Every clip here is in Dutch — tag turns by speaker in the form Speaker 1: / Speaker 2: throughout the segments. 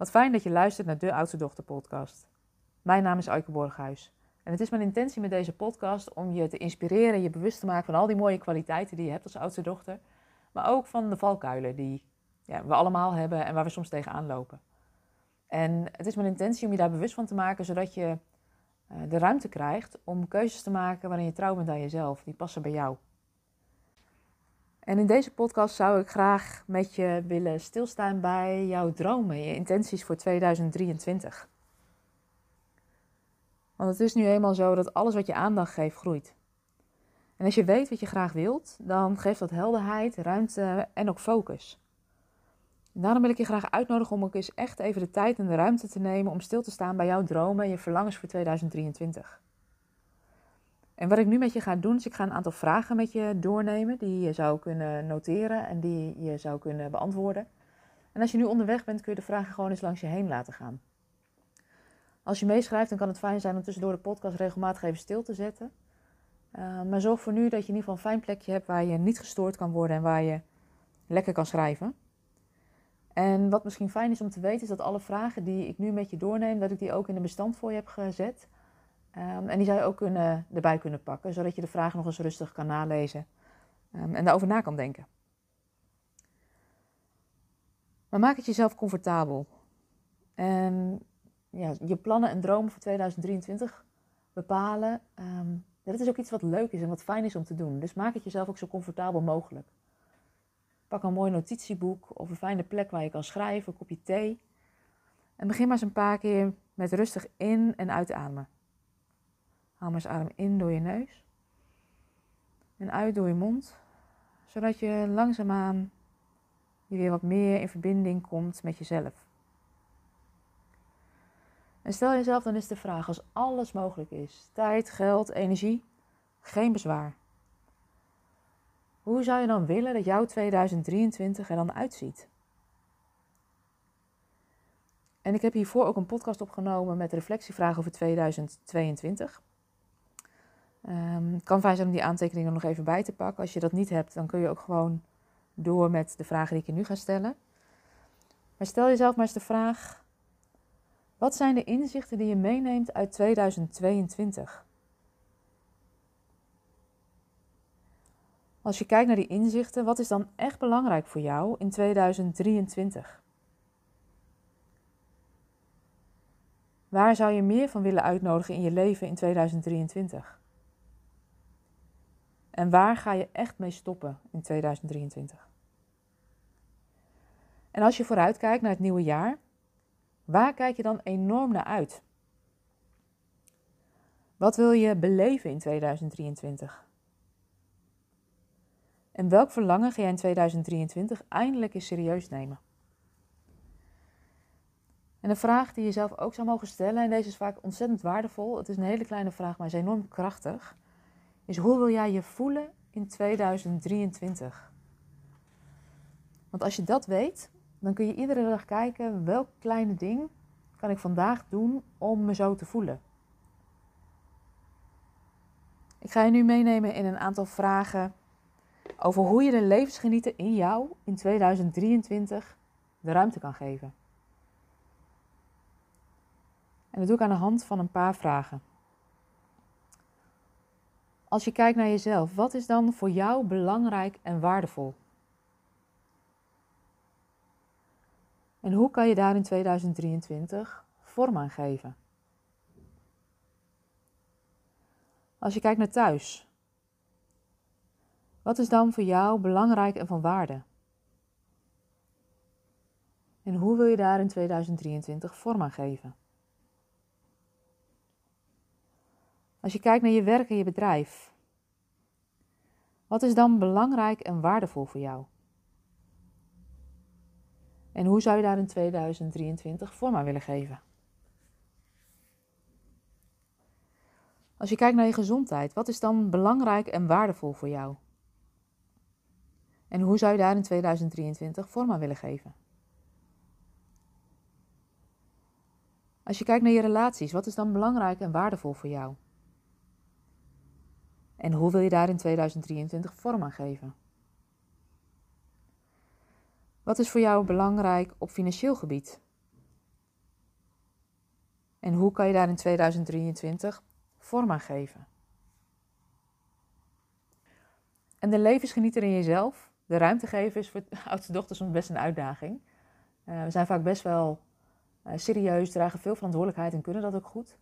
Speaker 1: Wat fijn dat je luistert naar de Oudste Dochter podcast. Mijn naam is Aike Borghuis. En het is mijn intentie met deze podcast om je te inspireren, je bewust te maken van al die mooie kwaliteiten die je hebt als oudste dochter. Maar ook van de valkuilen die ja, we allemaal hebben en waar we soms tegenaan lopen. En het is mijn intentie om je daar bewust van te maken, zodat je uh, de ruimte krijgt om keuzes te maken waarin je trouw bent aan jezelf. Die passen bij jou. En in deze podcast zou ik graag met je willen stilstaan bij jouw dromen, je intenties voor 2023. Want het is nu eenmaal zo dat alles wat je aandacht geeft groeit. En als je weet wat je graag wilt, dan geeft dat helderheid, ruimte en ook focus. Daarom wil ik je graag uitnodigen om ook eens echt even de tijd en de ruimte te nemen om stil te staan bij jouw dromen en je verlangens voor 2023. En wat ik nu met je ga doen, is ik ga een aantal vragen met je doornemen die je zou kunnen noteren en die je zou kunnen beantwoorden. En als je nu onderweg bent, kun je de vragen gewoon eens langs je heen laten gaan. Als je meeschrijft, dan kan het fijn zijn om tussendoor de podcast regelmatig even stil te zetten. Uh, maar zorg voor nu dat je in ieder geval een fijn plekje hebt waar je niet gestoord kan worden en waar je lekker kan schrijven. En wat misschien fijn is om te weten, is dat alle vragen die ik nu met je doorneem, dat ik die ook in een bestand voor je heb gezet. Um, en die zou je ook kunnen, erbij kunnen pakken, zodat je de vragen nog eens rustig kan nalezen um, en daarover na kan denken. Maar maak het jezelf comfortabel. En ja, je plannen en dromen voor 2023 bepalen. Um, dat is ook iets wat leuk is en wat fijn is om te doen. Dus maak het jezelf ook zo comfortabel mogelijk. Pak een mooi notitieboek of een fijne plek waar je kan schrijven, een kopje thee. En begin maar eens een paar keer met rustig in- en uitademen. Haal maar eens in door je neus. En uit door je mond. Zodat je langzaamaan je weer wat meer in verbinding komt met jezelf. En stel jezelf dan eens de vraag, als alles mogelijk is, tijd, geld, energie, geen bezwaar. Hoe zou je dan willen dat jouw 2023 er dan uitziet? En ik heb hiervoor ook een podcast opgenomen met reflectievragen over 2022. Um, het kan fijn zijn om die aantekeningen nog even bij te pakken. Als je dat niet hebt, dan kun je ook gewoon door met de vragen die ik je nu ga stellen. Maar stel jezelf maar eens de vraag: wat zijn de inzichten die je meeneemt uit 2022? Als je kijkt naar die inzichten, wat is dan echt belangrijk voor jou in 2023? Waar zou je meer van willen uitnodigen in je leven in 2023? En waar ga je echt mee stoppen in 2023? En als je vooruitkijkt naar het nieuwe jaar, waar kijk je dan enorm naar uit? Wat wil je beleven in 2023? En welk verlangen ga jij in 2023 eindelijk eens serieus nemen? En een vraag die je zelf ook zou mogen stellen, en deze is vaak ontzettend waardevol, het is een hele kleine vraag, maar is enorm krachtig, is hoe wil jij je voelen in 2023? Want als je dat weet, dan kun je iedere dag kijken welk kleine ding kan ik vandaag doen om me zo te voelen. Ik ga je nu meenemen in een aantal vragen over hoe je de levensgenieten in jou in 2023 de ruimte kan geven. En dat doe ik aan de hand van een paar vragen. Als je kijkt naar jezelf, wat is dan voor jou belangrijk en waardevol? En hoe kan je daar in 2023 vorm aan geven? Als je kijkt naar thuis, wat is dan voor jou belangrijk en van waarde? En hoe wil je daar in 2023 vorm aan geven? Als je kijkt naar je werk en je bedrijf, wat is dan belangrijk en waardevol voor jou? En hoe zou je daar in 2023 vorm aan willen geven? Als je kijkt naar je gezondheid, wat is dan belangrijk en waardevol voor jou? En hoe zou je daar in 2023 vorm aan willen geven? Als je kijkt naar je relaties, wat is dan belangrijk en waardevol voor jou? En hoe wil je daar in 2023 vorm aan geven? Wat is voor jou belangrijk op financieel gebied? En hoe kan je daar in 2023 vorm aan geven? En de levensgenieter in jezelf, de ruimte geven, is voor oudste dochters soms best een uitdaging. Uh, we zijn vaak best wel uh, serieus, dragen veel verantwoordelijkheid en kunnen dat ook goed.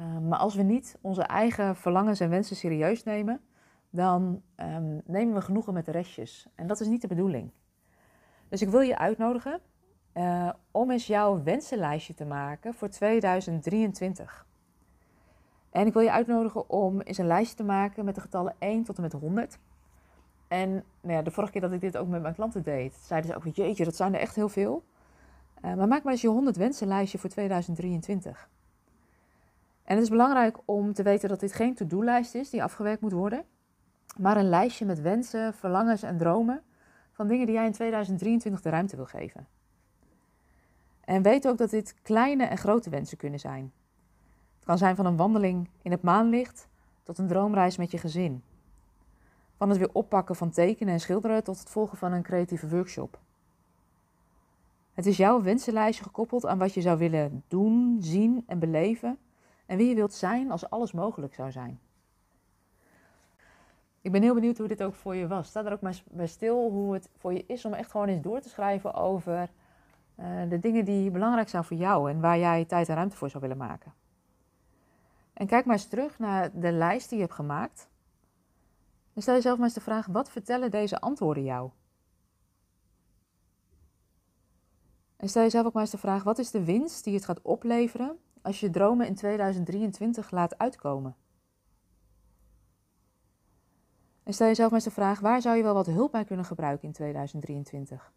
Speaker 1: Uh, maar als we niet onze eigen verlangens en wensen serieus nemen, dan um, nemen we genoegen met de restjes. En dat is niet de bedoeling. Dus ik wil je uitnodigen om eens jouw wensenlijstje te maken voor 2023. En ik wil je uitnodigen om eens een lijstje te maken met de getallen 1 tot en met 100. En nou ja, de vorige keer dat ik dit ook met mijn klanten deed, zeiden ze ook, jeetje, dat zijn er echt heel veel. Uh, maar maak maar eens je 100 wensenlijstje voor 2023. En het is belangrijk om te weten dat dit geen to-do-lijst is die afgewerkt moet worden, maar een lijstje met wensen, verlangens en dromen van dingen die jij in 2023 de ruimte wil geven. En weet ook dat dit kleine en grote wensen kunnen zijn. Het kan zijn van een wandeling in het maanlicht tot een droomreis met je gezin. Van het weer oppakken van tekenen en schilderen tot het volgen van een creatieve workshop. Het is jouw wensenlijstje gekoppeld aan wat je zou willen doen, zien en beleven en wie je wilt zijn als alles mogelijk zou zijn. Ik ben heel benieuwd hoe dit ook voor je was. Sta er ook maar bij stil hoe het voor je is om echt gewoon eens door te schrijven over uh, de dingen die belangrijk zijn voor jou en waar jij tijd en ruimte voor zou willen maken. En kijk maar eens terug naar de lijst die je hebt gemaakt en stel jezelf maar eens de vraag: wat vertellen deze antwoorden jou? En stel jezelf ook maar eens de vraag: wat is de winst die het gaat opleveren als je dromen in 2023 laat uitkomen? En stel jezelf maar eens de vraag: waar zou je wel wat hulp bij kunnen gebruiken in 2023?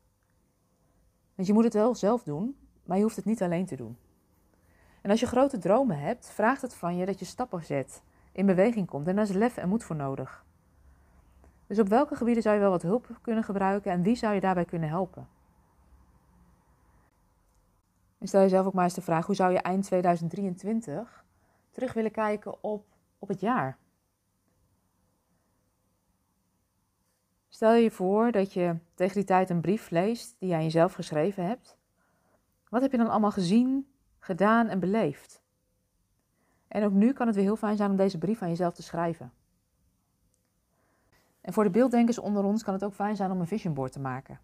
Speaker 1: Want je moet het wel zelf doen, maar je hoeft het niet alleen te doen. En als je grote dromen hebt, vraagt het van je dat je stappen zet, in beweging komt en daar is lef en moed voor nodig. Dus op welke gebieden zou je wel wat hulp kunnen gebruiken en wie zou je daarbij kunnen helpen? En stel jezelf ook maar eens de vraag: hoe zou je eind 2023 terug willen kijken op, op het jaar? Stel je voor dat je tegen die tijd een brief leest die jij jezelf geschreven hebt. Wat heb je dan allemaal gezien, gedaan en beleefd? En ook nu kan het weer heel fijn zijn om deze brief aan jezelf te schrijven. En voor de beelddenkers onder ons kan het ook fijn zijn om een vision board te maken.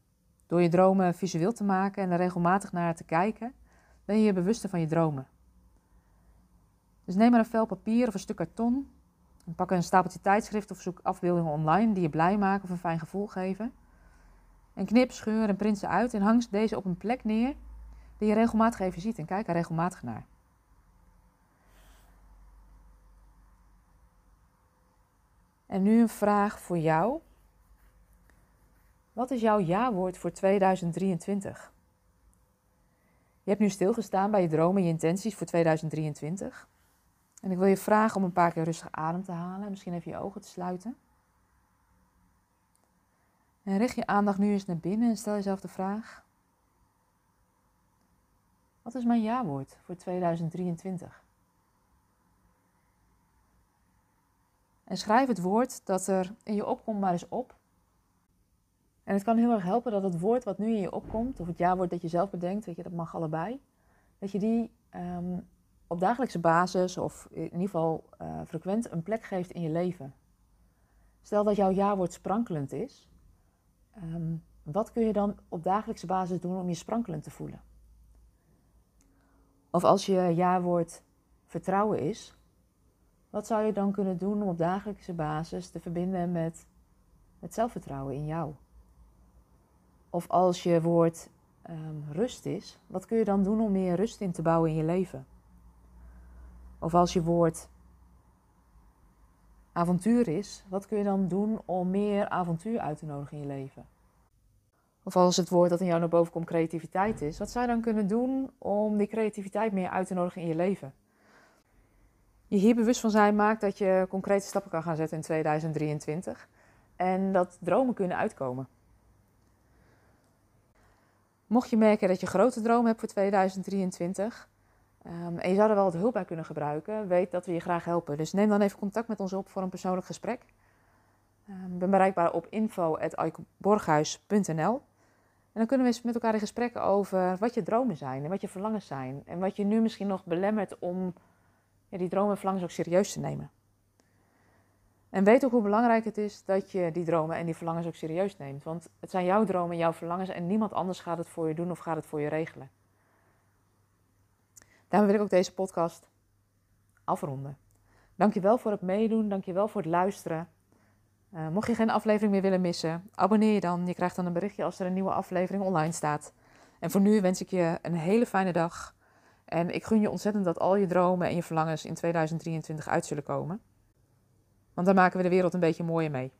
Speaker 1: Door je dromen visueel te maken en er regelmatig naar te kijken, ben je je bewuster van je dromen. Dus neem maar een vel papier of een stuk karton. En pak een stapeltje tijdschrift of zoek afbeeldingen online die je blij maken of een fijn gevoel geven. En knip, scheur en print ze uit en hang deze op een plek neer die je regelmatig even ziet en kijk er regelmatig naar. En nu een vraag voor jou. Wat is jouw ja-woord voor 2023? Je hebt nu stilgestaan bij je dromen en je intenties voor 2023. En ik wil je vragen om een paar keer rustig adem te halen. Misschien even je ogen te sluiten. En richt je aandacht nu eens naar binnen en stel jezelf de vraag: Wat is mijn ja-woord voor 2023? En schrijf het woord dat er in je opkomt maar eens op. En het kan heel erg helpen dat het woord wat nu in je opkomt, of het ja-woord dat je zelf bedenkt, weet je, dat mag allebei, dat je die um, op dagelijkse basis of in ieder geval uh, frequent een plek geeft in je leven. Stel dat jouw ja-woord sprankelend is, um, wat kun je dan op dagelijkse basis doen om je sprankelend te voelen? Of als je ja-woord vertrouwen is, wat zou je dan kunnen doen om op dagelijkse basis te verbinden met het zelfvertrouwen in jou? Of als je woord um, rust is, wat kun je dan doen om meer rust in te bouwen in je leven? Of als je woord avontuur is, wat kun je dan doen om meer avontuur uit te nodigen in je leven? Of als het woord dat in jou naar boven komt creativiteit is, wat zou je dan kunnen doen om die creativiteit meer uit te nodigen in je leven? je hier bewust van zijn maakt dat je concrete stappen kan gaan zetten in 2023 en dat dromen kunnen uitkomen. Mocht je merken dat je grote dromen hebt voor 2023 um, en je zou er wel wat hulp bij kunnen gebruiken, weet dat we je graag helpen. Dus neem dan even contact met ons op voor een persoonlijk gesprek. Ik ben bereikbaar op info.aikoborghuis.nl en dan kunnen we eens met elkaar in gesprek over wat je dromen zijn en wat je verlangens zijn. En wat je nu misschien nog belemmert om ja, die dromen en verlangens ook serieus te nemen. En weet ook hoe belangrijk het is dat je die dromen en die verlangens ook serieus neemt. Want het zijn jouw dromen en jouw verlangens en niemand anders gaat het voor je doen of gaat het voor je regelen. Daarom wil ik ook deze podcast afronden. Dankjewel voor het meedoen, dankjewel voor het luisteren. Uh, mocht je geen aflevering meer willen missen, abonneer je dan. Je krijgt dan een berichtje als er een nieuwe aflevering online staat. En voor nu wens ik je een hele fijne dag. En ik gun je ontzettend dat al je dromen en je verlangens in 2023 uit zullen komen. Want daar maken we de wereld een beetje mooier mee.